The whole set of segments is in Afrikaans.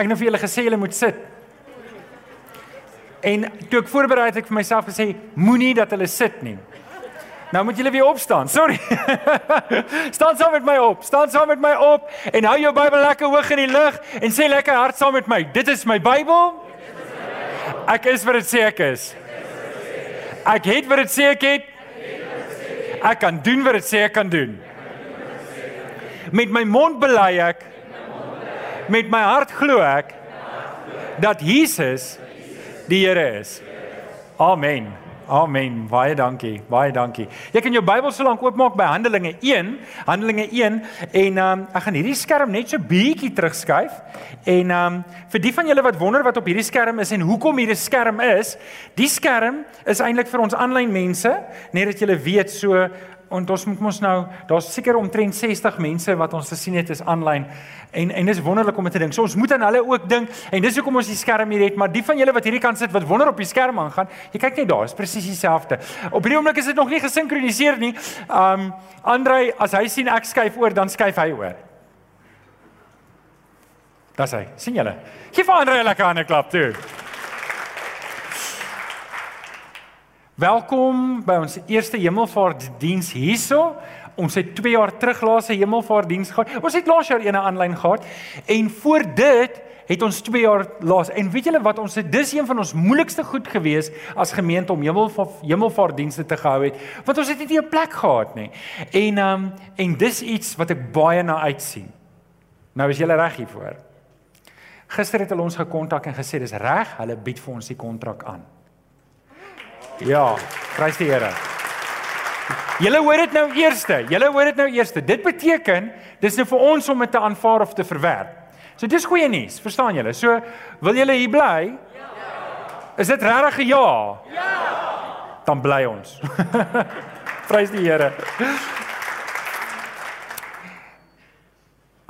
Ek het nou vir julle gesê julle moet sit. En toe ek voorberei het ek vir myself gesê moenie dat hulle sit nie. Nou moet julle weer opstaan. Sorry. staan saam met my op. Staan saam met my op en hou jou Bybel lekker hoog in die lug en sê lekker hard saam met my. Dit is my Bybel. Ek is wat dit sê ek is. Ek het wat dit sê ek het. Ek kan doen wat dit sê ek kan doen. Met my mond bely ek met my hart glo ek dat Jesus die Here is. Amen. Amen. Baie dankie. Baie dankie. Jy kan jou Bybel so lank oopmaak by Handelinge 1, Handelinge 1 en um, ek gaan hierdie skerm net so bietjie terugskuif en um, vir die van julle wat wonder wat op hierdie skerm is en hoekom hierdie skerm is, die skerm is eintlik vir ons aanlyn mense, net dat julle weet so en ons moet mos nou daar's seker omtrent 60 mense wat ons gesien het is aanlyn en en dis wonderlik om te dink. So ons moet aan hulle ook dink en dis hoekom ons die skerm hier het, maar die van julle wat hierdie kant sit wat wonder op die skerm aangaan, jy kyk net daar, is presies dieselfde. Op hierdie oomblik is dit nog nie gesinkroniseer nie. Um Andrei, as hy sien ek skuif oor, dan skuif hy oor. Daar's hy. sien julle? Gee vir Andrei 'n lekker hande klap toe. Welkom by ons eerste hemelvaartdiens hierso. Ons het 2 jaar terug laas 'n hemelvaartdiens gehad. Ons het laas jaar eene aanlyn gehad en voor dit het ons 2 jaar laas. En weet julle wat ons het dis een van ons moeilikste goed gewees as gemeente om hemelvaart hemelvaartdienste te gehou het, want ons het nie 'n plek gehad nie. En ehm um, en dis iets wat ek baie na uitsien. Nou is julle reg hiervoor. Gister het hulle ons gekontak en gesê dis reg, hulle bied vir ons die kontrak aan. Ja, prys die Here. Julle hoor dit nou eerste. Julle hoor dit nou eerste. Dit beteken dis nou vir ons om dit te aanvaar of te verwerp. So dis goeie nuus, verstaan julle? So wil julle hier bly? Ja. Is dit regtig 'n ja? Ja. Dan bly ons. Prys die Here.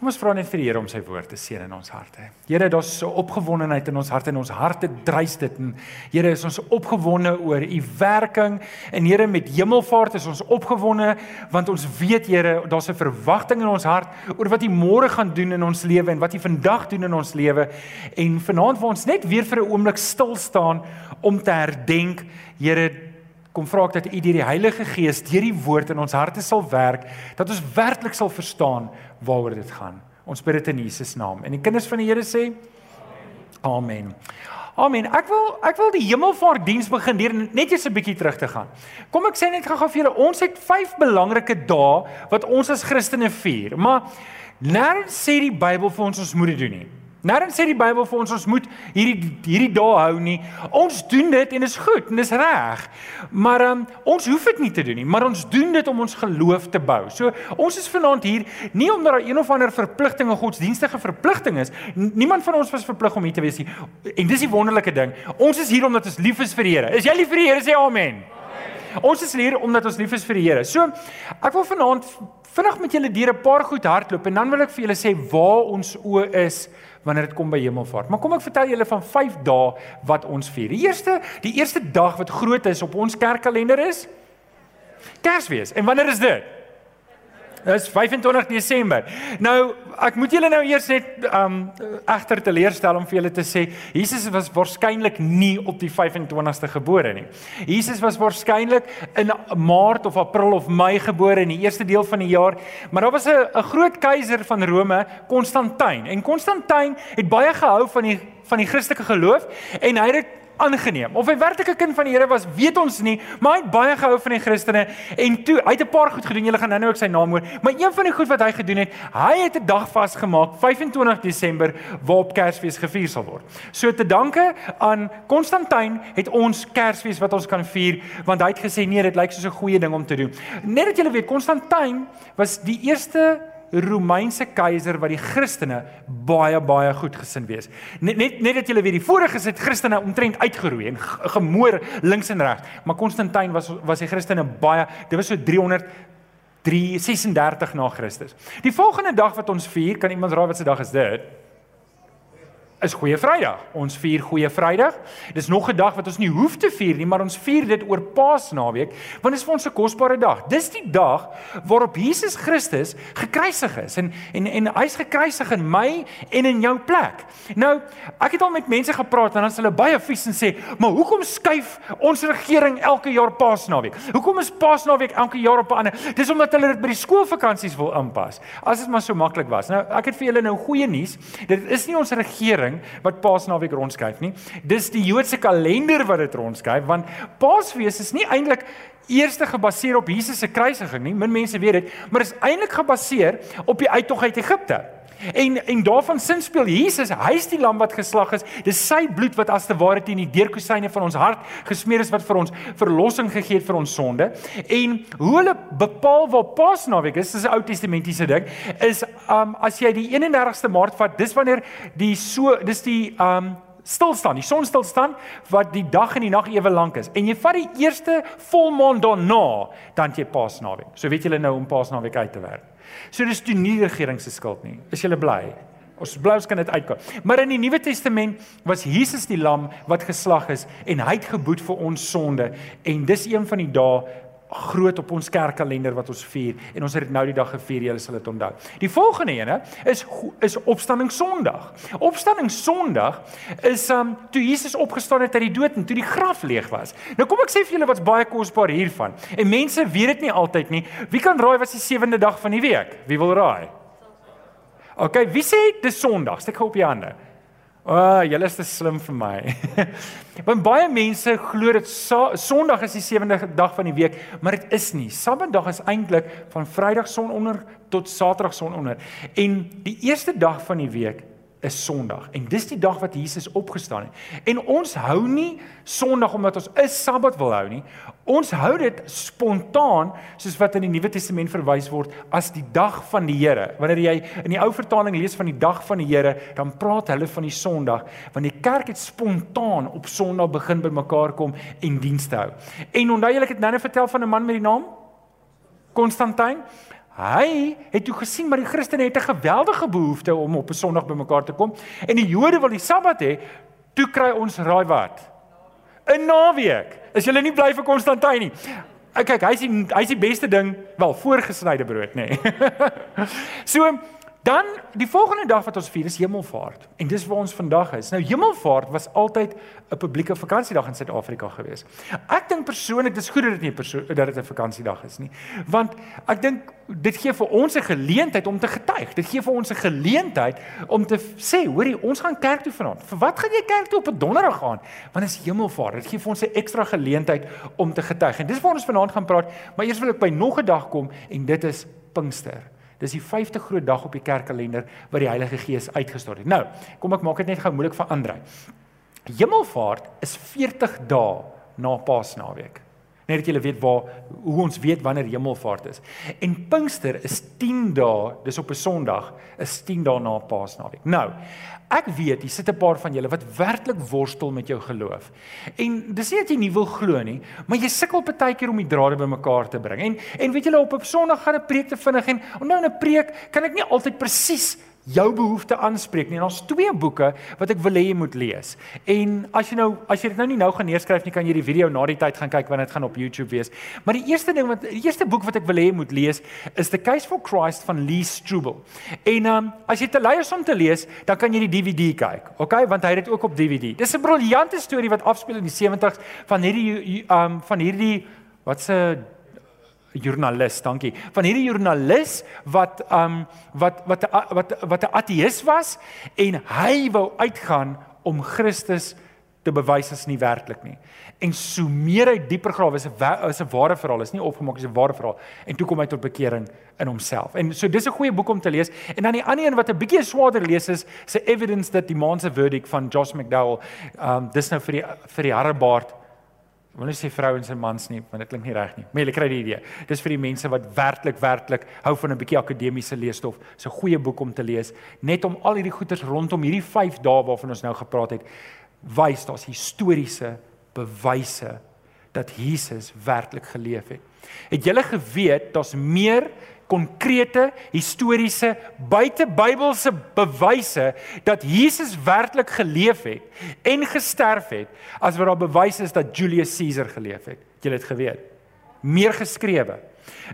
Kom ons vra net vir die Here om sy woord te seën in ons harte. Here, daar's so opgewondenheid in ons harte en ons harte dreis dit. En Here, is ons opgewonde oor u werking. En Here met hemelvaart is ons opgewonde want ons weet Here, daar's 'n verwagting in ons hart oor wat u môre gaan doen in ons lewe en wat u vandag doen in ons lewe. En vanaand wil ons net weer vir 'n oomblik stil staan om te herdenk, Here Kom vra ek dat U deur die Heilige Gees deur die woord in ons harte sal werk, dat ons werklik sal verstaan waaroor dit gaan. Ons bid dit in Jesus naam. En die kinders van die Here sê Amen. Amen. Ek wil ek wil die hemelvaartdiens begin deur net eers 'n bietjie terug te gaan. Kom ek sê net gou-gou vir julle, ons het 5 belangrike dae wat ons as Christene vier, maar nêrens sê die Bybel vir ons ons moet dit doen nie. Nêrens sê die Bybel vir ons ons moet hierdie hierdie dae hou nie. Ons doen dit en is goed en is reg. Maar um, ons hoef dit nie te doen nie, maar ons doen dit om ons geloof te bou. So ons is vanaand hier nie omdat daar een of ander verpligting of godsdienstige verpligting is. Niemand van ons was verplig om hier te wees nie. En dis die wonderlike ding. Ons is hier omdat ons lief is vir die Here. Is jy lief vir die Here? Sê amen. Ons is hier omdat ons lief is vir die Here. So ek wil vanaand vinnig met julle deur 'n paar goed hardloop en dan wil ek vir julle sê waar ons o is wanneer dit kom by hemelvaart. Maar kom ek vertel julle van 5 dae wat ons vier. Die eerste, die eerste dag wat groot is op ons kerkkalender is Kersfees. En wanneer is dit? Dis 25 Desember. Nou, ek moet julle nou eers net um egter teleurstel om vir julle te sê, Jesus was waarskynlik nie op die 25ste gebore nie. Jesus was waarskynlik in Maart of April of Mei gebore in die eerste deel van die jaar, maar daar was 'n 'n groot keiser van Rome, Konstantin. En Konstantin het baie gehou van die van die Christelike geloof en hy het aangeneem. Of hy werklik 'n kind van die Here was, weet ons nie, maar hy het baie gehou van die Christene en toe hy het 'n paar goed gedoen. Julle gaan nou-nou ook sy naam hoor. Maar een van die goed wat hy gedoen het, hy het 'n dag vasgemaak, 25 Desember, waarop Kersfees gevier sal word. So te danke aan Konstantin het ons Kersfees wat ons kan vier, want hy het gesê nee, dit lyk soos 'n goeie ding om te doen. Net dat julle weet, Konstantin was die eerste Romeinse keiser wat die Christene baie baie goed gesind wees. Net net net dat julle weet die vorige het Christene omtrent uitgeroei en gemoor links en regs, maar Konstantin was was die Christene baie dit was so 300 336 na Christus. Die volgende dag wat ons vier, kan iemand raai wat se dag is dit? Is Goeie Vrydag. Ons vier Goeie Vrydag. Dis nog 'n dag wat ons nie hoef te vier nie, maar ons vier dit oor Paasnaweek, want dit is vir ons 'n kosbare dag. Dis die dag waarop Jesus Christus gekruisig is en en en hy's gekruisig in my en in jou plek. Nou, ek het al met mense gepraat en dan is hulle baie vies en sê, "Maar hoekom skuif ons regering elke jaar Paasnaweek? Hoekom is Paasnaweek elke jaar op 'n ander?" Dis omdat hulle dit by die skoolvakansies wil inpas. As dit maar so maklik was. Nou, ek het vir julle nou goeie nuus. Dit is nie ons regering ding wat Paasnaweek rondskuif nie. Dis die Joodse kalender wat dit rondskuif want Paasfees is nie eintlik eerste gebaseer op Jesus se kruisiging nie. Min mense weet dit, maar is eintlik gebaseer op die uittog uit Egipte. En en daarvan sin speel Jesus, hy's die lam wat geslag is. Dis sy bloed wat as te ware teen die deurkusyne van ons hart gesmeer is wat vir ons verlossing gegee het vir ons sonde. En hoe hulle bepaal waar Paasnaweek is, dis 'n Ou Testamentiese ding, is um as jy die 31ste Maart vat, dis wanneer die so dis die um stilstaan, die son stilstaan wat die dag en die nag ewe lank is. En jy vat die eerste volmaan daarna, dan jy Paasnaweek. So weet julle nou om Paasnaweek uit te werk. So dis toe nie regering se skuld nie. Is julle bly? Ons bly ons kan dit uitkom. Maar in die Nuwe Testament was Jesus die lam wat geslag is en hy het geboet vir ons sonde en dis een van die dae groot op ons kerkkalender wat ons vier en ons het dit nou die dag gevier, julle sal dit onthou. Die volgende ene is is Opstanding Sondag. Opstanding Sondag is um toe Jesus opgestaan het uit die dood en toe die graf leeg was. Nou kom ek sê vir julle wat's baie kosbaar hiervan. En mense weet dit nie altyd nie. Wie kan raai wat die sewende dag van die week? Wie wil raai? OK, wie sê dis Sondag? Steek gou op jou hande. O, oh, julle is te slim vir my. Want baie mense glo dit Sondag is die sewende dag van die week, maar dit is nie. Saterdag is eintlik van Vrydag sononder tot Saterdag sononder. En die eerste dag van die week is Sondag en dis die dag wat Jesus opgestaan het. En ons hou nie Sondag omdat ons 'n Sabbat wil hou nie. Ons hou dit spontaan soos wat in die Nuwe Testament verwys word as die dag van die Here. Wanneer jy in die ou vertaling lees van die dag van die Here, dan praat hulle van die Sondag, want die kerk het spontaan op Sondag begin bymekaar kom en dienste hou. En onthou julle ek het nou net vertel van 'n man met die naam Konstantin. Hy het toe gesien maar die Christene het 'n geweldige behoefte om op 'n Sondag bymekaar te kom en die Jode wil die Sabbat hê. Toe kry ons raai wat? 'n Naweek. Is julle nie bly vir Konstantin nie? Kyk, hy's die hy's die beste ding, wel voorgesnyde brood, nê. Nee. so Dan die volgende dag wat ons vier is Hemelvaart en dis waar ons vandag is. Nou Hemelvaart was altyd 'n publieke vakansiedag in Suid-Afrika gewees. Ek dink persoonlik dis goed dat dit nie dat dit 'n vakansiedag is nie. Want ek dink dit gee vir ons 'n geleentheid om te getuig. Dit gee vir ons 'n geleentheid om te sê, hoorie, ons gaan kerk toe vanaand. Vir wat gaan jy kerk toe op 'n donderdag gaan? Want dit is Hemelvaart. Dit gee vir ons 'n ekstra geleentheid om te getuig. En dis waar ons vanaand gaan praat, maar eers wil ek by nog 'n dag kom en dit is Pinkster. Dis die 5de groot dag op die kerkkalender wat die Heilige Gees uitgestort het. Nou, kom ek maak dit net gou moeilik vir Andre. Hemelvaart is 40 dae na Paasnaweek. Net dat julle weet waar hoe ons weet wanneer Hemelvaart is. En Pinkster is 10 dae, dis op 'n Sondag, is 10 dae na Paasnaweek. Nou, Ek weet, hier sit 'n paar van julle wat werklik worstel met jou geloof. En dis nie dat jy nie wil glo nie, maar jy sukkel baie keer om die drade bymekaar te bring. En en weet julle op 'n Sondag gaan 'n preek te vinnig en onthou 'n preek kan ek nie altyd presies jou behoefte aanspreek nie. Daar's twee boeke wat ek wil hê jy moet lees. En as jy nou as jy dit nou nie nou gaan neerskryf nie, kan jy die video na die tyd gaan kyk want dit gaan op YouTube wees. Maar die eerste ding wat die eerste boek wat ek wil hê jy moet lees is The Case for Christ van Lee Strobel. En um, as jy te lui is om te lees, dan kan jy die DVD kyk. Okay, want hy het dit ook op DVD. Dis 'n briljante storie wat afspeel in die 70's van hierdie um van hierdie wat se joernalis, dankie. Van hierdie joernalis wat um wat wat wat wat 'n ateïs was en hy wou uitgaan om Christus te bewys as nie werklik nie. En so meer hy dieper grawe is 'n is 'n ware verhaal, is nie opgemaak is 'n ware verhaal en toe kom hy tot bekering in homself. En so dis 'n goeie boek om te lees. En dan die ander een wat 'n bietjie swaarder lees is se evidence that demands a verdict van Josh McDowell. Um dis nou vir die vir die harrebaard Ek wil nie sê vrouens en mans nie, want dit klink nie reg nie. Maar jy kry die idee. Dis vir die mense wat werklik werklik hou van 'n bietjie akademiese leesstof. Dis 'n goeie boek om te lees, net om al hierdie goeters rondom hierdie 5 dae waarvan ons nou gepraat het, wys daar's historiese bewyse dat Jesus werklik geleef het. Het julle geweet daar's meer konkrete historiese buitebybelse bewyse dat Jesus werklik geleef het en gesterf het as wat daar bewys is dat Julius Caesar geleef het. Het julle dit geweet? Meer geskrewe.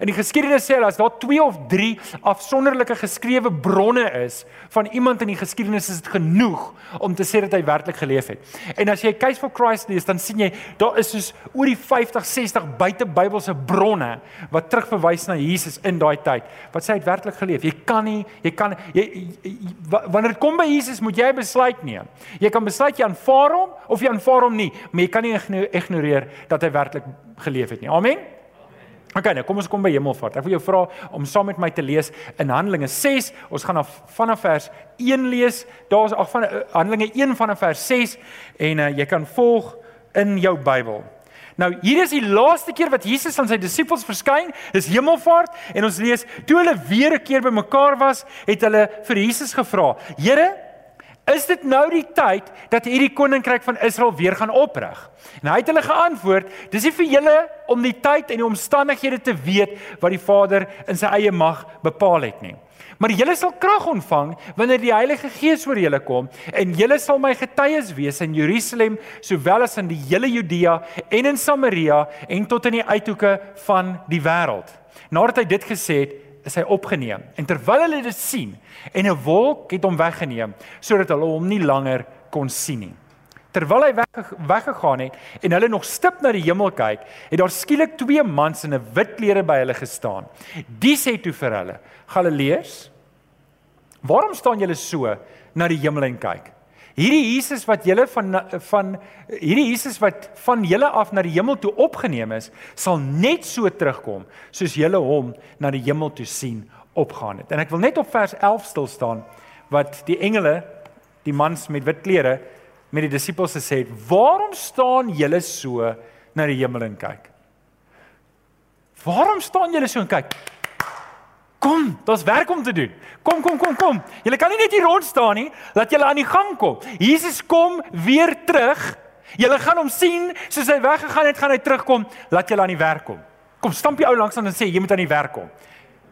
In die geskiedenis sê hulle as daar 2 of 3 afsonderlike geskrewe bronne is van iemand in die geskiedenis is dit genoeg om te sê dat hy werklik geleef het. En as jy Case for Christ lees, dan sien jy daar is soos oor die 50, 60 buitebybelse bronne wat terugverwys na Jesus in daai tyd. Wat sê hy het werklik geleef? Jy kan nie, jy kan jy, jy wanneer dit kom by Jesus, moet jy besluit neem. Jy kan besluit jy aanvaar hom of jy aanvaar hom nie, maar jy kan nie ignoreer dat hy werklik geleef het nie. Amen. Okay, nou kom ons kom by Hemelvaart. Ek wil jou vra om saam met my te lees in Handelinge 6. Ons gaan af vanaf vers 1 lees. Daar's ag van uh, Handelinge 1 vanaf vers 6 en uh, jy kan volg in jou Bybel. Nou, hier is die laaste keer wat Jesus aan sy disippels verskyn, dis Hemelvaart en ons lees toe hulle weer 'n keer bymekaar was, het hulle vir Jesus gevra: "Here, Is dit nou die tyd dat hierdie koninkryk van Israel weer gaan oprig? En hy het hulle geantwoord: Dis nie vir julle om die tyd en die omstandighede te weet wat die Vader in sy eie mag bepaal het nie. Maar julle sal krag ontvang wanneer die Heilige Gees oor julle kom en julle sal my getuies wees in Jerusalem sowel as in die hele Judea en in Samaria en tot in die uithoeke van die wêreld. Nadat hy dit gesê het, is hy opgeneem. En terwyl hulle dit sien en 'n wolk het hom weggeneem sodat hulle hom nie langer kon sien nie. Terwyl hy weg, weggegaan het en hulle nog stip na die hemel kyk, het daar skielik twee mans in 'n wit klere by hulle gestaan. Die sê toe vir hulle: "Galileërs, waarom staan julle so na die hemel en kyk? Hierdie Jesus wat julle van van hierdie Jesus wat van julle af na die hemel toe opgeneem is, sal net so terugkom soos julle hom na die hemel toe sien opgaan het. En ek wil net op vers 11 stil staan wat die engele, die mans met wit klere met die disippels gesê het: "Waarom staan julle so na die hemel en kyk?" Waarom staan julle so en kyk? Kom, daar's werk om te doen. Kom, kom, kom, kom. Julle kan nie net hier rond staan nie. Laat julle aan die gang kom. Jesus kom weer terug. Julle gaan hom sien soos hy weggegaan het, gaan hy terugkom. Laat julle aan die werk kom. Kom, stamp die ou langs aan en sê jy moet aan die werk kom.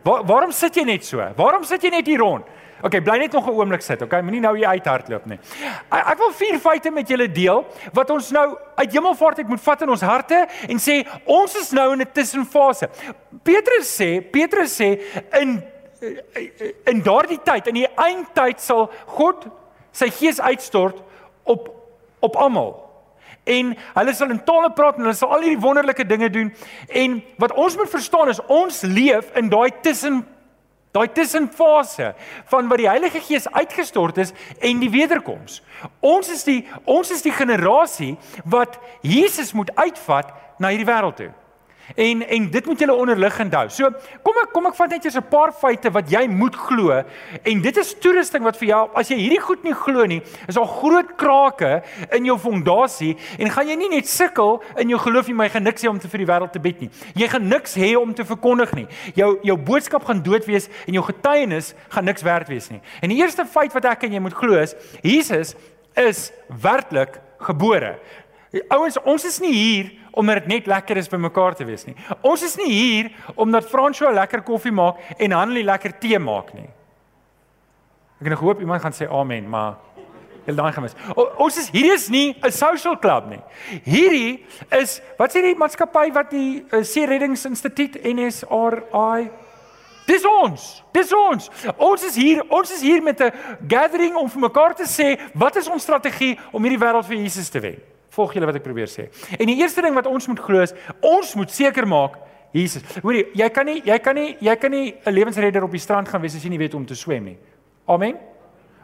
Waar, waarom sit jy net so? Waarom sit jy net hier rond? Okay, bly net nog 'n oomblik sit, okay? Moenie nou hier uithardloop nie. Ek wil vier feite met julle deel wat ons nou uit hemelvaart uit moet vat in ons harte en sê ons is nou in 'n tussenfase. Petrus sê, Petrus sê in in daardie tyd, in die eindtyd sal God sy gees uitstort op op almal. En hulle sal in tale praat en hulle sal al hierdie wonderlike dinge doen. En wat ons moet verstaan is ons leef in daai tussen Daai tussenfase van wat die Heilige Gees uitgestort is en die wederkoms. Ons is die ons is die generasie wat Jesus moet uitvat na hierdie wêreld toe. En en dit moet julle onderliggend hou. So kom ek kom ek vat net eers 'n paar feite wat jy moet glo en dit is toerusting wat vir jou as jy hierdie goed nie glo nie, is al groot krake in jou fondasie en gaan jy nie net sukkel in jou geloof nie, maar jy gaan niks hê om te vir die wêreld te bid nie. Jy gaan niks hê om te verkondig nie. Jou jou boodskap gaan dood wees en jou getuienis gaan niks werd wees nie. En die eerste feit wat ek en jy moet glo is Jesus is werklik gebore. Ouens, ons is nie hier omdat dit net lekker is by mekaar te wees nie. Ons is nie hier omdat Fransjo lekker koffie maak en Hanlie lekker tee maak nie. Ek het gehoop iemand gaan sê amen, maar hulle daai gemis. O, ons is hierdie is nie 'n social club nie. Hierdie is wat sê die maatskappy wat die uh, See Reddingsinstituut NSRI Dis ons. Dis ons. Ons is hier, ons is hier met 'n gathering om vir mekaar te sê wat is ons strategie om hierdie wêreld vir Jesus te wen. Volg julle wat ek probeer sê. En die eerste ding wat ons moet glo is, ons moet seker maak Jesus. Hoorie, jy kan nie jy kan nie jy kan nie 'n lewensredder op die strand gaan wees as jy nie weet hoe om te swem nie. Amen.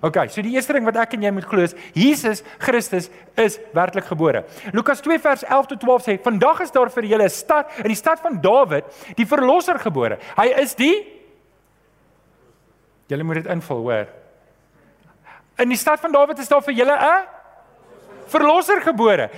OK, so die eerste ding wat ek en jy moet glo is Jesus Christus is werklik gebore. Lukas 2 vers 11 tot 12 sê: "Vandag is daar vir julle 'n stad in die stad van Dawid, die verlosser gebore. Hy is die Julle moet dit invul, hoor. In die stad van Dawid is daar vir julle 'n verlosser gebore.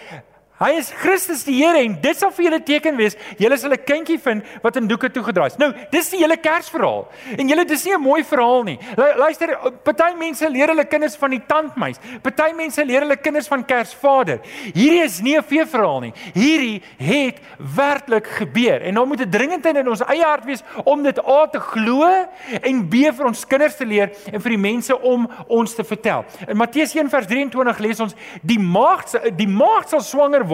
Hy is Christus die Here en dit sal vir julle teken wees. Julle sal 'n kindjie vind wat in doeke toegedraai is. Nou, dis die hele Kersverhaal. En julle dis nie 'n mooi verhaal nie. Luister, party mense leer hulle kinders van die tandmeis. Party mense leer hulle kinders van Kersvader. Hierdie is nie 'n feesverhaal nie. Hierdie het werklik gebeur. En nou moet dit dringendheid in ons eie hart wees om dit A te glo en B vir ons kinders te leer en vir die mense om ons te vertel. In Matteus 1:23 lees ons die maagd die maagd sal swanger word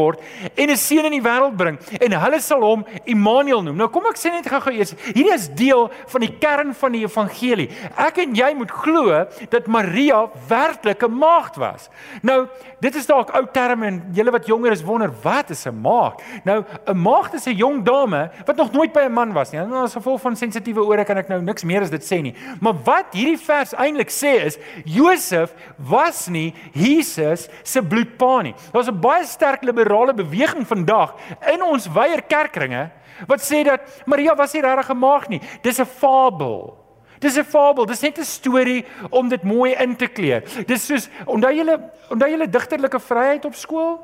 en 'n seun in die wêreld bring en hulle sal hom Immanuel noem. Nou kom ek sê net gou-gou eers, hierdie is deel van die kern van die evangelie. Ek en jy moet glo dat Maria werklik 'n maagd was. Nou, dit is dalk ou terme en julle wat jonger is wonder wat is 'n maagd? Nou, 'n maagd is 'n jong dame wat nog nooit by 'n man was nie. Nou as gevolg van sensitiewe ore kan ek nou niks meer as dit sê nie. Maar wat hierdie vers eintlik sê is Josef was nie Jesus se bloedpa nie. Daar's 'n baie sterk liberale beweging vandag in ons weier kerkringe wat sê dat Maria was nie regtig 'n maagd nie. Dis 'n fabel. Dis 'n fabel, dis net 'n storie om dit mooi in te kleer. Dis soos onthou julle onthou julle digterlike vryheid op skool?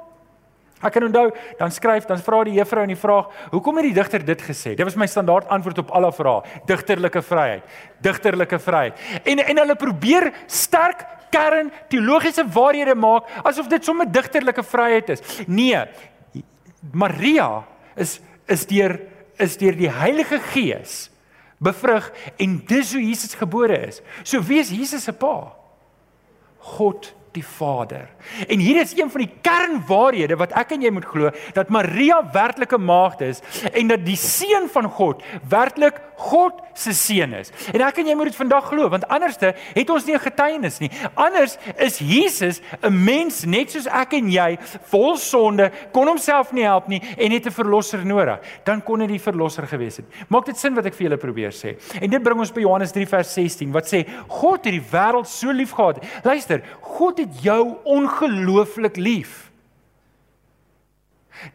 Ek kan onthou, dan skryf, dan vra die juffrou in die vraag, "Hoekom het die digter dit gesê?" Dit was my standaard antwoord op alle vrae. Digterlike vryheid. Digterlike vryheid. En en hulle probeer sterk kern teologiese waarhede maak asof dit sommer digterlike vryheid is. Nee. Maria is is deur is deur die Heilige Gees bevrug en dis hoe Jesus gebore is. So wie is Jesus se pa? God die Vader. En hier is een van die kernwaarhede wat ek en jy moet glo dat Maria werklike maagd is en dat die seun van God werklik God se seun is. En ek en jy moet dit vandag glo want anderste het ons nie 'n getuienis nie. Anders is Jesus 'n mens net soos ek en jy, vol sonde, kon homself nie help nie en het 'n verlosser nodig. Dan kon hy die verlosser gewees het. Maak dit sin wat ek vir julle probeer sê? En dit bring ons by Johannes 3 vers 16 wat sê God het die wêreld so liefgehad. Luister, God het jou ongelooflik lief.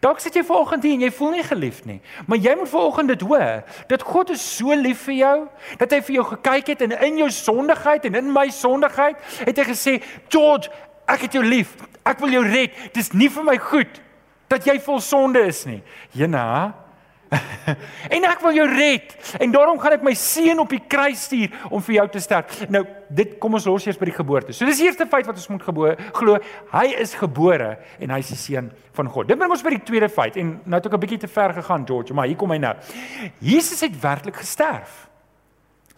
Dalk sit jy vanoggend hier en jy voel nie geliefd nie, maar jy moet vanoggend dit hoor dat God is so lief vir jou dat hy vir jou gekyk het en in jou sondigheid en in my sondigheid het hy gesê, "George, ek het jou lief. Ek wil jou red. Dis nie vir my goed dat jy vol sonde is nie." Jena, en ek wil jou red en daarom gaan ek my seun op die kruis stuur om vir jou te sterf. Nou, dit kom ons los eers by die geboorte. So dis die eerste feit wat ons moet glo. Hy is gebore en hy is die seun van God. Dit bring ons by die tweede feit en nou het ek 'n bietjie te ver gegaan, George, maar hier kom hy nou. Jesus het werklik gesterf.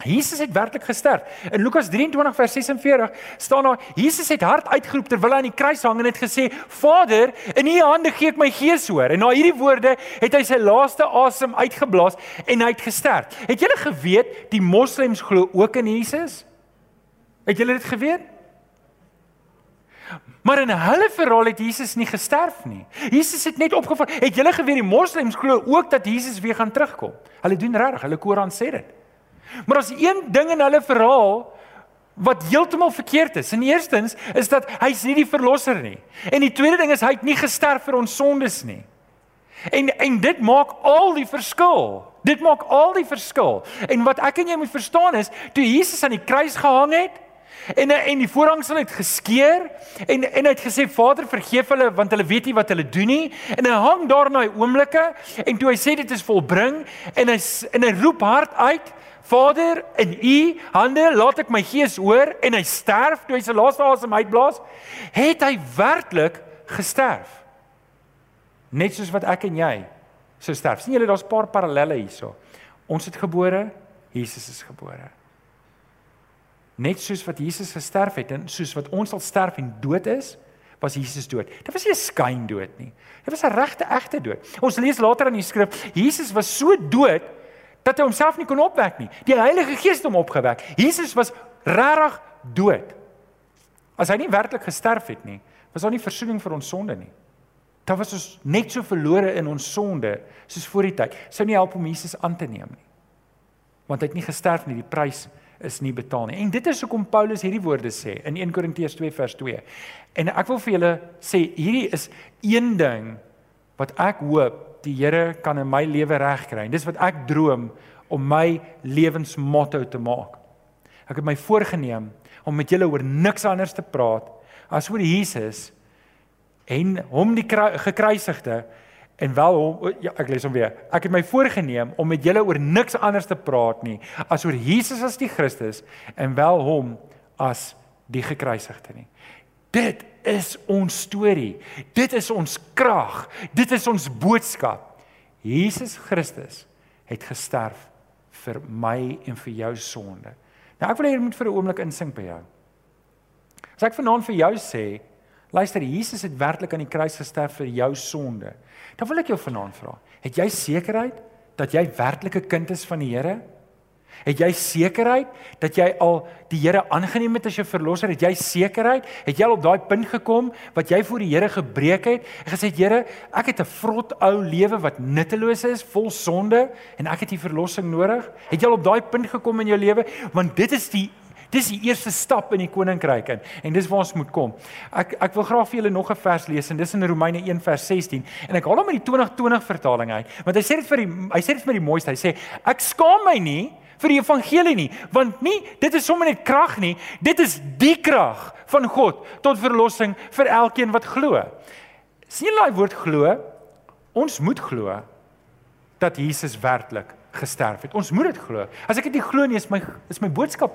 Jesus het werklik gesterf. In Lukas 23 vers 46 staan daar Jesus het hard uitgeroep terwyl hy aan die kruis hang en het gesê: "Vader, in U hande gee ek my gees hoor." En na hierdie woorde het hy sy laaste asem uitgeblaas en hy het gesterf. Het julle geweet die moslems glo ook in Jesus? Het julle dit geweet? Maar in hulle verhaal het Jesus nie gesterf nie. Jesus het net opgevaar. Het julle geweet die moslems glo ook dat Jesus weer gaan terugkom? Hulle doen reg, hulle Koran sê dit. Maar as een ding in hulle verhaal wat heeltemal verkeerd is. In eerstens is dat hy's nie die verlosser nie. En die tweede ding is hy het nie gesterf vir ons sondes nie. En en dit maak al die verskil. Dit maak al die verskil. En wat ek en jy moet verstaan is, toe Jesus aan die kruis gehang het en en die voorhangsel het geskeur en en hy het gesê Vader vergeef hulle want hulle weet nie wat hulle doen nie en hy hang daar na 'n oomblikke en toe hy sê dit is volbring en hy en hy roep hard uit Vader, in U hande laat ek my gees hoor en hy sterf toe hy sy laaste asem uitblaas, het hy werklik gesterf. Net soos wat ek en jy sou sterf. sien julle daar's 'n paar parallelle hierso. Ons het gebore, Jesus is gebore. Net soos wat Jesus gesterf het en soos wat ons sal sterf en dood is, was Jesus dood. Dit was nie 'n skyndood nie. Dit was 'n regte egte dood. Ons lees later in die skrif, Jesus was so dood dat hy homself nie kon opwek nie. Die Heilige Gees het hom opgewek. Jesus was regtig dood. As hy nie werklik gesterf het nie, was daar nie verzoening vir ons sonde nie. Daar was ons net so verlore in ons sonde soos voor die tyd. Sou nie help om Jesus aan te neem nie. Want hy het nie gesterf nie, die prys is nie betaal nie. En dit is hoekom Paulus hierdie woorde sê in 1 Korintiërs 2 vers 2. En ek wil vir julle sê hierdie is een ding wat ek hoop die Here kan in my lewe regkry. Dis wat ek droom om my lewensmotto te maak. Ek het my voorgenem om met julle oor niks anders te praat as oor Jesus en hom die gekruisigde en wel hom ja ek lees hom weer. Ek het my voorgenem om met julle oor niks anders te praat nie as oor Jesus as die Christus en wel hom as die gekruisigde nie. Dit is ons storie. Dit is ons krag. Dit is ons boodskap. Jesus Christus het gesterf vir my en vir jou sonde. Nou ek wil hê jy moet vir 'n oomblik insink by jou. As ek vanaand vir jou sê, luister, Jesus het werklik aan die kruis gesterf vir jou sonde. Dan wil ek jou vanaand vra, het jy sekerheid dat jy werklik 'n kind is van die Here? Het jy sekerheid dat jy al die Here aangeneem het as jou verlosser? Het jy sekerheid? Het jy al op daai punt gekom wat jy voor die Here gebreek het en gesê het Here, ek het 'n vrot ou lewe wat nutteloos is, vol sonde en ek het U verlossing nodig? Het jy al op daai punt gekom in jou lewe? Want dit is die Dis die eerste stap in die koninkryk in en dis waar ons moet kom. Ek ek wil graag vir julle nog 'n vers lees en dis in Romeine 1 vers 16 en ek haal hom uit die 2020 vertaling uit want hy sê dit vir die hy sê dit vir die mooiste. Hy sê ek skaam my nie vir die evangelie nie want nie dit is sommer net krag nie dit is die krag van God tot verlossing vir elkeen wat glo. Sien jy daai woord glo? Ons moet glo dat Jesus werklik gesterf het. Ons moet dit glo. As ek dit nie glo nie, is my is my boodskap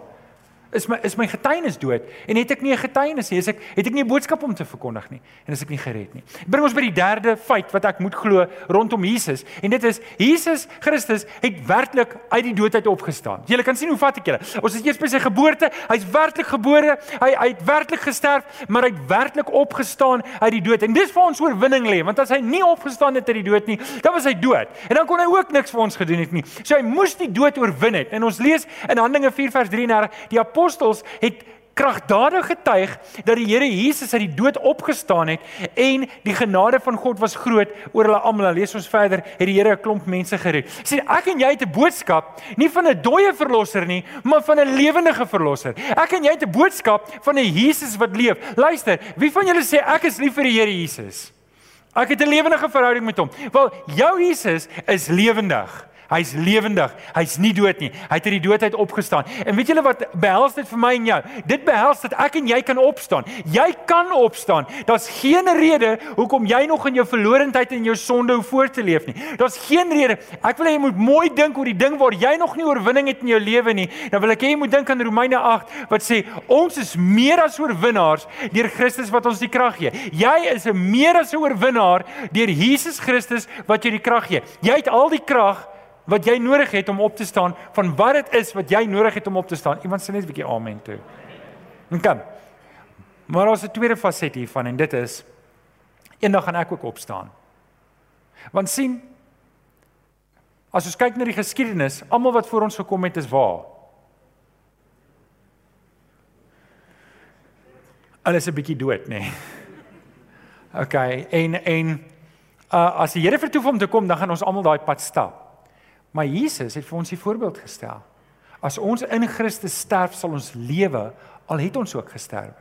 is my is my getuienis dood en het ek nie 'n getuienis nie, is ek het ek nie 'n boodskap om te verkondig nie en is ek nie gered nie. Bring ons by die derde feit wat ek moet glo rondom Jesus en dit is Jesus Christus het werklik uit die dood uit opgestaan. Jy kan sien hoe vat ek julle. Ons is eers by sy geboorte, hy's werklik gebore, hy hy het werklik gesterf, maar hy het werklik opgestaan uit die dood en dis vir ons oorwinning lê, want as hy nie opgestaan het uit die dood nie, dan was hy dood. En dan kon hy ook niks vir ons gedoen het nie. So hy moes die dood oorwin het. En ons lees in Handelinge 4 vers 33 die apostels het kragtadig getuig dat die Here Jesus uit die dood opgestaan het en die genade van God was groot oor hulle almal. Lees ons verder, het die Here 'n klomp mense gered. Sien, ek en jy het 'n boodskap, nie van 'n dooie verlosser nie, maar van 'n lewendige verlosser. Ek en jy het 'n boodskap van 'n Jesus wat leef. Luister, wie van julle sê ek is lief vir die Here Jesus? Ek het 'n lewendige verhouding met hom. Wel, jou Jesus is lewendig. Hy's lewendig. Hy's nie dood nie. Hy het uit die dood uit opgestaan. En weet julle wat behels dit vir my en jou? Dit behels dat ek en jy kan opstaan. Jy kan opstaan. Daar's geen rede hoekom jy nog in jou verlorendheid en jou sonde hoef voort te leef nie. Daar's geen rede. Ek wil hê jy moet mooi dink oor die ding waar jy nog nie oorwinning het in jou lewe nie. Dan wil ek hê jy moet dink aan Romeine 8 wat sê ons is meer as oorwinnaars deur Christus wat ons die krag gee. Jy is 'n meer as 'n oorwinnaar deur Jesus Christus wat jou die krag gee. Jy het al die krag wat jy nodig het om op te staan van wat dit is wat jy nodig het om op te staan. Iemand sê net 'n bietjie amen toe. En kom. Maar ons het 'n tweede faset hiervan en dit is eendag gaan ek ook opstaan. Want sien as ons kyk na die geskiedenis, almal wat voor ons gekom het is waar. Alles 'n bietjie dood, nê. Nee. OK, en en uh, as die Here vertoef om te kom, dan gaan ons almal daai pad stap. Maar Jesus het vir ons die voorbeeld gestel. As ons in Christus sterf, sal ons lewe al het ons ook gesterwe.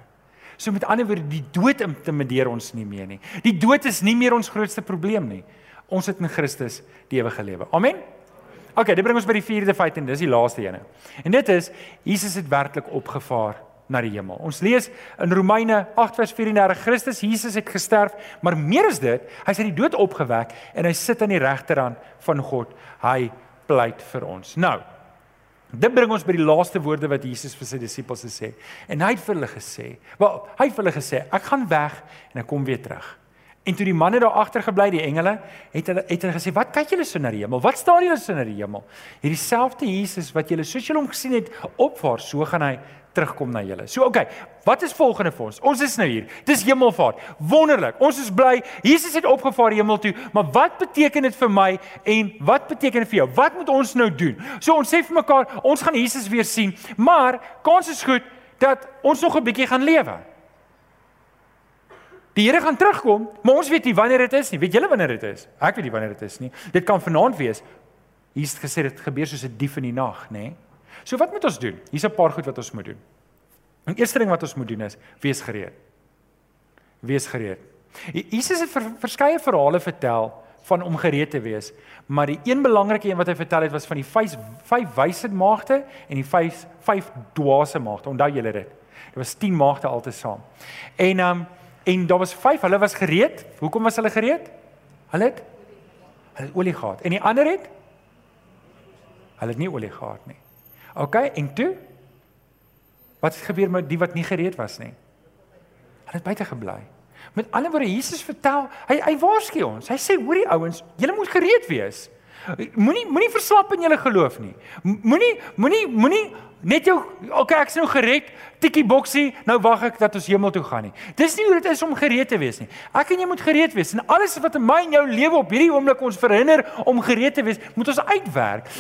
So met ander woorde, die dood intimideer ons nie meer nie. Die dood is nie meer ons grootste probleem nie. Ons het in Christus die ewige lewe. Amen. OK, dit bring ons by die vierde feit en dis die laaste ene. En dit is Jesus het werklik opgevaar na die hemel. Ons lees in Romeine 8 vers 34 Christus Jesus het gesterf, maar meer as dit, hy is uit die dood opgewek en hy sit aan die regterhand van God. Hy pleit vir ons. Nou, dit bring ons by die laaste woorde wat Jesus vir sy disippels gesê het. En hy het vir hulle gesê, wel, hy het vir hulle gesê, ek gaan weg en ek kom weer terug. En toe die manne daar agter gebly, die engele, het hulle het hulle gesê, "Wat kyk julle so na die hemel? Wat staan julle so na die hemel?" Hierdie selfde Jesus wat julle soos julle hom gesien het opvaar, so gaan hy terugkom na julle. So okay, wat is volgende vir ons? Ons is nou hier. Dis hemelvaart. Wonderlik. Ons is bly. Jesus het opgevaar hemel toe, maar wat beteken dit vir my en wat beteken dit vir jou? Wat moet ons nou doen? So ons sê vir mekaar, ons gaan Jesus weer sien, maar kans is goed dat ons nog 'n bietjie gaan lewe. Die Here gaan terugkom, maar ons weet nie wanneer dit is nie. Weet julle wanneer dit is? Ek weet nie wanneer dit is nie. Dit kan vanaand wees. Hier's gesê dit gebeur soos 'n dief in die nag, nê? Nee? So wat moet ons doen? Hier's 'n paar goed wat ons moet doen. Die eerste ding wat ons moet doen is wees gereed. Wees gereed. Jesus het ver, verskeie verhale vertel van om gereed te wees, maar die een belangrike een wat hy vertel het was van die vyf vyf wyse maagde en die vyf vyf dwaase maagde. Onthou julle dit? Dit was 10 maagde altesaam. En um En daar was 5, hulle was gereed. Hoekom was hulle gereed? Hulle het hulle het olie gehad. En die ander het hulle het nie olie gehad nie. OK, en toe Wat het gebeur met die wat nie gereed was nie? Hulle het buite gebly. Met ander woorde Jesus vertel, hy hy waarsku ons. Hy sê hoorie ouens, julle moet gereed wees. Moenie moenie verslap in julle geloof nie. Moenie moenie moenie net jou okay, ek's nou gered, tikkie boksie, nou wag ek dat ons hemel toe gaan nie. Dis nie hoe dit is om gereed te wees nie. Ek en jy moet gereed wees en alles wat in my en jou lewe op hierdie oomblik ons verhinder om gereed te wees, moet ons uitwerk.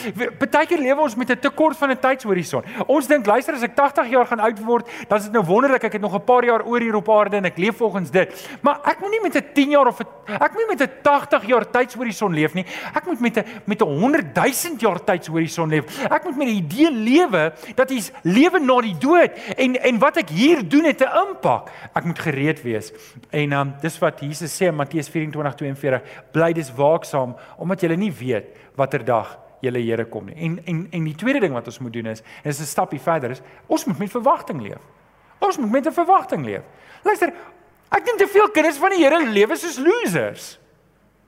Partykeer lewe ons met 'n tekort van 'n tydshorison. Ons dink, luister, as ek 80 jaar gaan oud word, dan is dit nou wonderlik ek het nog 'n paar jaar oor hier op aarde en ek leef volgens dit. Maar ek moet nie met 'n 10 jaar of 'n ek moet met 'n 80 jaar tydshorison leef nie. Ek moet met 'n met 'n 100 000 jaar tydshorison leef. Ek moet met die idee lewe dat hier's lewe na die dood en en wat ek hier doen het 'n impak. Ek moet gereed wees. En um, dis wat Jesus sê in Matteus 24:42, bly dis waaksaam omdat jy nie weet watter dag julle Here kom nie. En en en die tweede ding wat ons moet doen is, en dis 'n stappie verder is, ons moet met verwagting leef. Ons moet met 'n verwagting leef. Luister, ek dink te veel kinders van die Here lewe soos losers.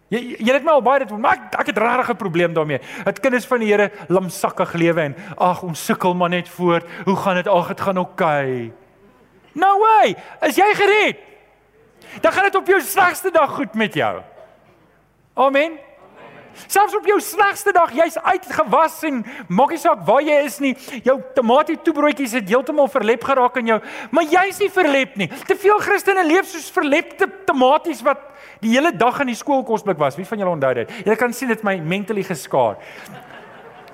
Jy jy het my al baie dit maar ek, ek het regtig 'n probleem daarmee. Het kinders van die Here lamsakkig lewe en ag ons sukkel maar net voort. Hoe gaan dit? Ag dit gaan oukei. Okay. No way. Is jy gered? Dan gaan dit op jou slegste dag goed met jou. Amen. Selfs op jou slegste dag, jy's uitgewas en maak nie saak waar jy is nie. Jou tamatie toebroodjies het heeltemal verlep geraak in jou, maar jy's nie verlep nie. Te veel Christene leef soos verlepte tamaties wat die hele dag in die skoolkosblik was. Wie van julle onthou dit? Jy kan sien dit my mentally geskaar.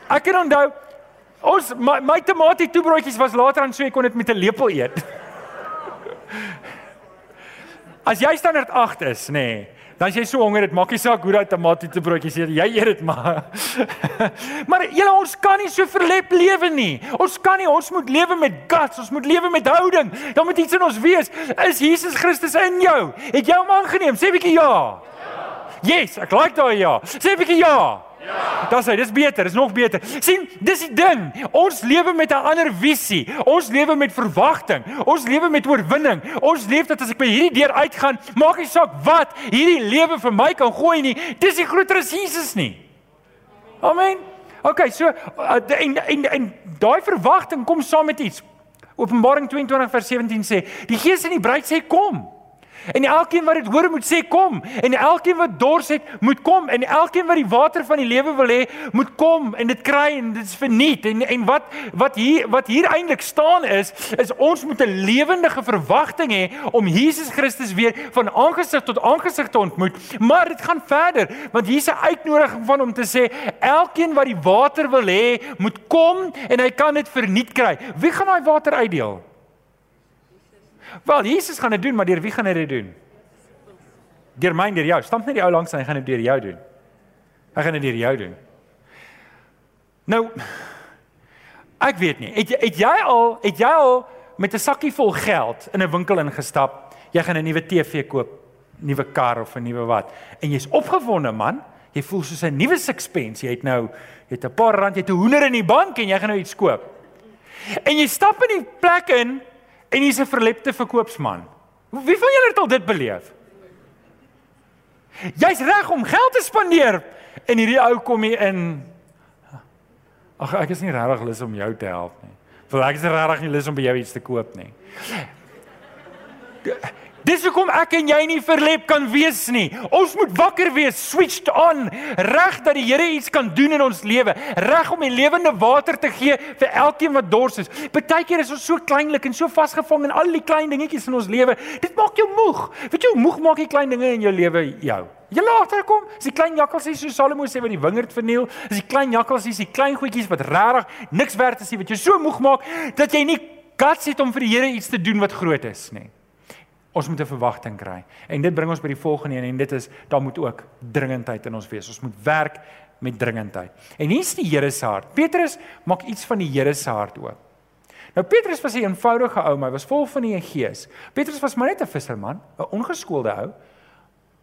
Ek kan onthou ons my, my tamatie toebroodjies was later aan so ek kon dit met 'n lepel eet. As jy standaard 8 is, nê, nee, Dan as jy so honger het, maak nie saak hoe daai tomatie broodjies eet, jy eet dit maar. maar julle ons kan nie so verlep lewe nie. Ons kan nie, ons moet lewe met guts, ons moet lewe met houding. Dan moet iets in ons wees. Is Jesus Christus in jou? Het jy hom aangeneem? Sê bietjie ja. Ja. Yes, ek like daai ja. Sê bietjie ja. Ja. Dis hy, dis beter, is nog beter. sien, dis die ding. Ons lewe met 'n ander visie. Ons lewe met verwagting. Ons lewe met oorwinning. Ons leef dat as ek by hierdie deur uitgaan, maak nie saak wat hierdie lewe vir my kan gooi nie. Dis die groter as Jesus nie. Amen. OK, so uh, en en en daai verwagting kom saam met iets. Openbaring 22 vers 17 sê, die Gees en die bruid sê kom. En elkeen wat dit hoor moet sê kom. En elkeen wat dors het, moet kom. En elkeen wat die water van die lewe wil hê, moet kom en dit kry en dit is verniet. En en wat wat hier wat hier eintlik staan is, is ons moet 'n lewendige verwagting hê om Jesus Christus weer van aangesig tot aangesig te ontmoet. Maar dit gaan verder, want hier's 'n uitnodiging van om te sê elkeen wat die water wil hê, moet kom en hy kan dit verniet kry. Wie gaan daai water uitdeel? Wel, Jesus gaan dit doen, maar deur wie gaan hy dit doen? Deur my en deur jou. Stamp net die ou langs en hy gaan dit deur jou doen. Hy gaan dit deur jou doen. Nou ek weet nie. Het het jy al het jy al met 'n sakkie vol geld in 'n winkel ingestap? Jy gaan 'n nuwe TV koop, nuwe kar of 'n nuwe wat. En jy's opgewonde, man. Jy voel soos 'n nuwe sixpence. Jy het nou jy het 'n paar rand, jy het 'n hoender in die bank en jy gaan nou iets koop. En jy stap in die plek in en hy's 'n verlepte verkoopsman. Wie van julle het al dit beleef? Jy's reg om geld te spandeer en hierdie ou kom hier in. Ag ek is nie regtig lus om jou te help nie. Vir ek is regtig nie lus om by jou iets te koop nie. Dis hoekom ek en jy nie verlep kan wees nie. Ons moet wakker wees, switched on, reg dat die Here iets kan doen in ons lewe, reg om die lewende water te gee vir elkeen wat dors is. Partykeer is ons so kleinlik en so vasgevang in al die klein dingetjies in ons lewe. Dit maak jou moeg. Weet jy moeg maak die klein dinge in jou lewe jou? Jy later kom, is die klein jakkalsies so Salomo sê wat die wingerd verniel, is die klein jakkalsies, die klein goedjies wat regtig niks werd is nie, wat jou so moeg maak dat jy nie guts het om vir die Here iets te doen wat groot is nie. Ons moet 'n verwagting kry. En dit bring ons by die volgende een en dit is daar moet ook dringendheid in ons wees. Ons moet werk met dringendheid. En hier's die Here se hart. Petrus maak iets van die Here se hart ook. Nou Petrus was 'n eenvoudige ou, maar hy was vol van die Gees. Petrus was maar net 'n visserman, 'n ongeskoelde ou,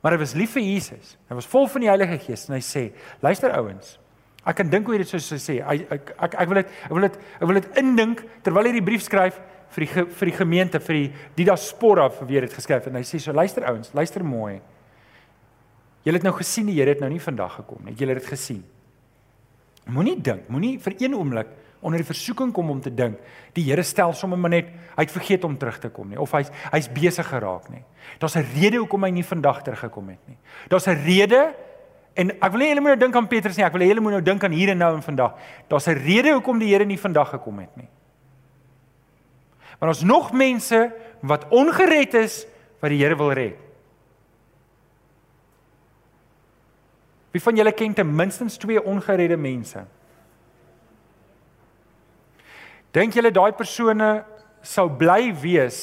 maar hy was lief vir Jesus. Hy was vol van die Heilige Gees en hy sê: "Luister ouens, ek kan dink hoe jy dit sou sê. Ek ek ek wil dit ek wil dit ek wil dit indink terwyl hy die brief skryf vir die vir die gemeente vir die diaspora vir wie dit geskryf en hy sê so luister ouens, luister mooi. Julle het nou gesien die Here het nou nie vandag gekom nie. Julle het dit gesien. Moenie dink, moenie vir een oomblik onder die versoeking kom om te dink die Here stel sommer maar net hy het vergeet om terug te kom nie of hy's hy's besig geraak nie. Daar's 'n rede hoekom hy nie vandag teruggekom het nie. Daar's 'n rede en ek wil nie julle moet nou dink aan Petrus nie, ek wil hê julle moet nou dink aan hier en nou en vandag. Daar's 'n rede hoekom die Here nie vandag gekom het nie. Maar ons nog mense wat ongered is wat die Here wil red. Wie van julle ken ten minste twee ongeredde mense? Dink julle daai persone sou bly wees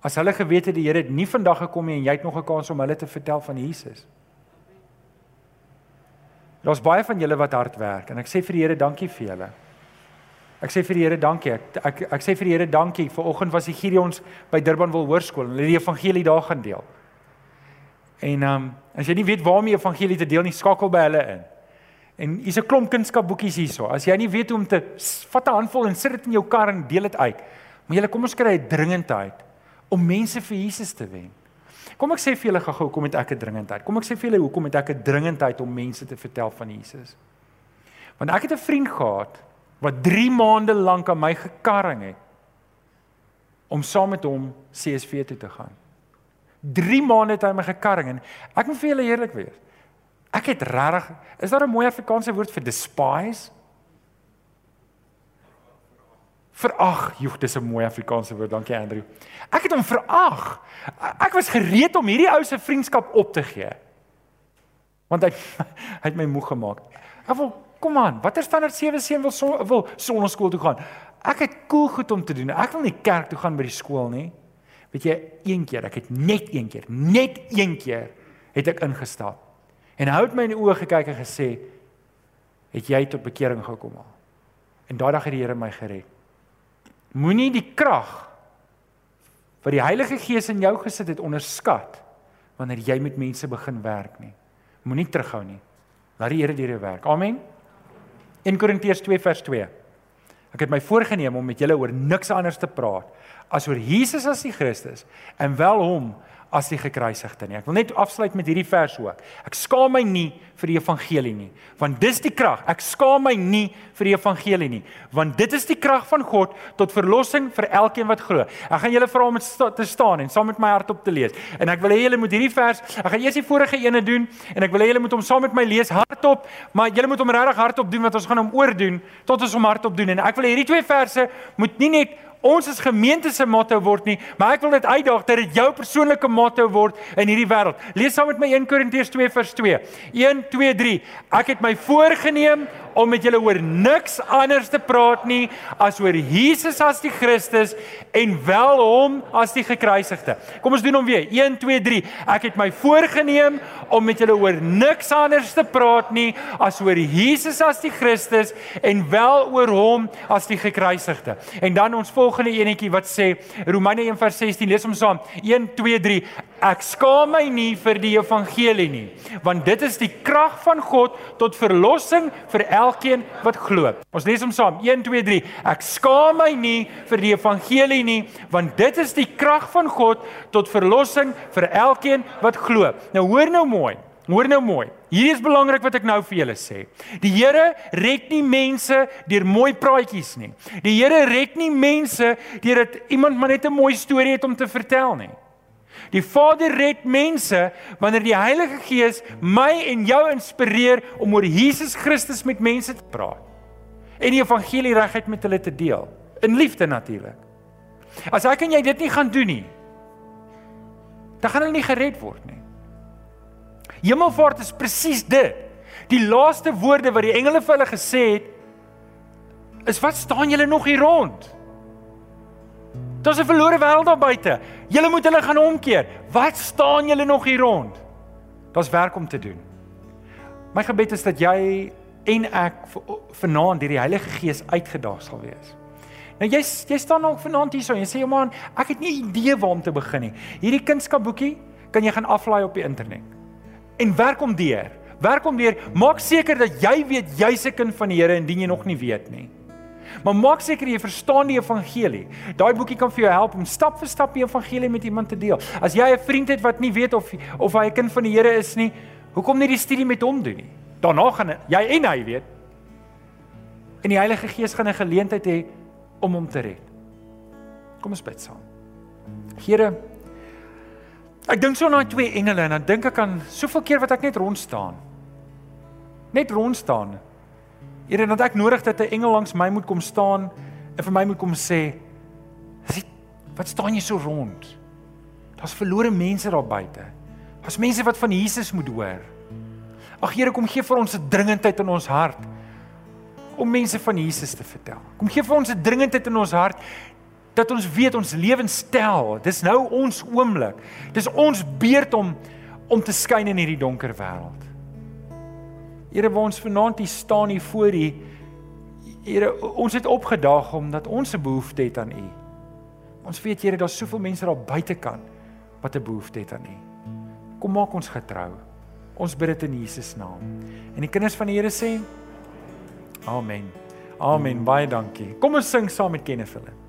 as hulle geweet het die Here het nie vandag gekom nie en jy het nog 'n kans om hulle te vertel van Jesus? Daar's baie van julle wat hard werk en ek sê vir die Here dankie vir julle. Ek sê vir die Here dankie. Ek ek, ek sê vir die Here dankie. Vanoggend was die Gideons by Durbanville Hoërskool en hulle het die evangelie daar gaan deel. En ehm um, as jy nie weet waarmee evangelie te deel nie, skakel by hulle in. En hier's 'n klomp kunskapboekies hierso. As jy nie weet hoe om te vat 'n handvol en sit dit in jou kar en deel dit uit. Maar julle kom ons kry 'n dringendheid om mense vir Jesus te wen. Kom ek sê vir julle gou-gou hoekom het ek 'n dringendheid? Kom ek sê vir julle hoekom het ek 'n dringendheid om mense te vertel van Jesus? Want ek het 'n vriend gehad wat 3 maande lank aan my gekarring het om saam met hom CSV toe te gaan. 3 maande het hy my gekarring en ek moet vir julle eerlik wees. Ek het regtig is daar 'n mooi Afrikaanse woord vir despise? Verag, joh, dis 'n mooi Afrikaanse woord. Dankie Andrew. Ek het hom verag. Ek was gereed om hierdie ou se vriendskap op te gee. Want hy hy het my moeg gemaak. Ek wil kom aan, watter standaard 7 seun wil son, wil sonneskool toe gaan? Ek het cool goed om te doen. Ek wil nie kerk toe gaan by die skool nie. Weet jy, een keer, ek het net een keer, net een keer het ek ingestap. En hy het my in die oë gekyk en gesê, "Het jy tot bekering gekom al?" En daai dag het die Here my gered. Moenie die krag wat die Heilige Gees in jou gesit het onderskat wanneer jy met mense begin werk nie. Moenie terughou nie. Laat die Here deur jou werk. Amen. 1 Korintiërs 2 vers 2. Ek het my voorgenem om met julle oor niks anders te praat as oor Jesus as die Christus en wel hom as die gekruisigde nie. Ek wil net afsluit met hierdie vers ook. Ek skaam my nie vir die evangelie nie, want dis die krag. Ek skaam my nie vir die evangelie nie, want dit is die krag van God tot verlossing vir elkeen wat glo. Ek gaan julle vra om te staan en saam met my hart op te lees. En ek wil hê julle moet hierdie vers, ek gaan eers die vorige ene doen en ek wil hê julle moet hom saam met my lees hardop, maar julle moet hom regtig hardop doen want ons gaan hom oordoen tot ons hom hardop doen. En ek wil hê hierdie twee verse moet nie net ons as gemeente se motto word nie, maar ek wil dit uitdaag dat dit jou persoonlike motto word in hierdie wêreld. Lees saam met my 1 Korintiërs 2 vers 2. 1 2 3. Ek het my voorgenem om met julle oor niks anders te praat nie as oor Jesus as die Christus en wel hom as die gekruisigde. Kom ons doen hom weer. 1 2 3. Ek het my voorgenem om met julle oor niks anders te praat nie as oor Jesus as die Christus en wel oor hom as die gekruisigde. En dan ons volgende enetjie wat sê Romeine 1:16 lees hom saam. 1 2 3. Ek skaam my nie vir die evangelie nie, want dit is die krag van God tot verlossing vir elkeen wat glo. Ons lees hom saam. 1 2 3. Ek skaam my nie vir die evangelie nie, want dit is die krag van God tot verlossing vir elkeen wat glo. Nou hoor nou mooi. Hoor nou mooi. Hier is belangrik wat ek nou vir julle sê. Die Here red nie mense deur mooi praatjies nie. Die Here red nie mense deur dit iemand maar net 'n mooi storie het om te vertel nie. Die Vader red mense wanneer die Heilige Gees my en jou inspireer om oor Jesus Christus met mense te praat en die evangelie reguit met hulle te deel in liefde natuurlik. As ek en jy dit nie gaan doen nie, dan gaan hulle nie gered word nie. Hemelvaart is presies dit. Die laaste woorde wat die engele vir hulle gesê het is wat staan julle nog hier rond? Daar's 'n verlore wêreld daar buite. Julle moet hulle gaan omkeer. Wat staan julle nog hier rond? Daar's werk om te doen. My gebed is dat jy en ek vanaand deur die Heilige Gees uitgedaag sal wees. Nou jy jy staan nog vanaand hier so en jy sê man, ek het nie idee waar om te begin nie. Hierdie kunskapboekie kan jy gaan aflaai op die internet. En werk om deur. Werk om deur. Maak seker dat jy weet jy's 'n kind van die Here indien jy nog nie weet nie. Maar maak seker jy verstaan die evangelie. Daai boekie kan vir jou help om stap vir stap die evangelie met iemand te deel. As jy 'n vriend het wat nie weet of of hy 'n kind van die Here is nie, hoekom nie die studie met hom doen nie? Daarna gaan jy en hy weet. En die Heilige Gees gaan 'n geleentheid hê om hom te red. Kom ons bid saam. Here, ek dink so aan daai twee engele en dan dink ek aan soveel keer wat ek net rond staan. Net rond staan Here, dat ek nodig dat 'n engel langs my moet kom staan en vir my moet kom sê, "Wat staan jy so rond? Daar's verlore mense daar buite. Daar's mense wat van Jesus moet hoor." Ag Here, kom gee vir ons 'n dringendheid in ons hart om mense van Jesus te vertel. Kom gee vir ons 'n dringendheid in ons hart dat ons weet ons lewenstyl, dis nou ons oomblik. Dis ons beurt om om te skyn in hierdie donker wêreld. Here, waar ons vanaand hier staan hier voor U. Here, ons het opgedaag omdat ons 'n behoefte het aan U. Ons weet Here, daar's soveel mense daar buitekant wat 'n behoefte het aan U. Kom maak ons getrou. Ons bid dit in Jesus naam. En die kinders van die Here sê: Amen. Amen. Baie dankie. Kom ons sing saam met Kenneth Philip.